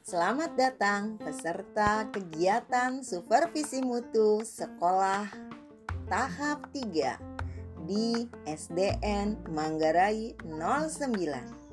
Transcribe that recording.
Selamat datang peserta kegiatan supervisi mutu sekolah tahap 3 di SDN Manggarai 09.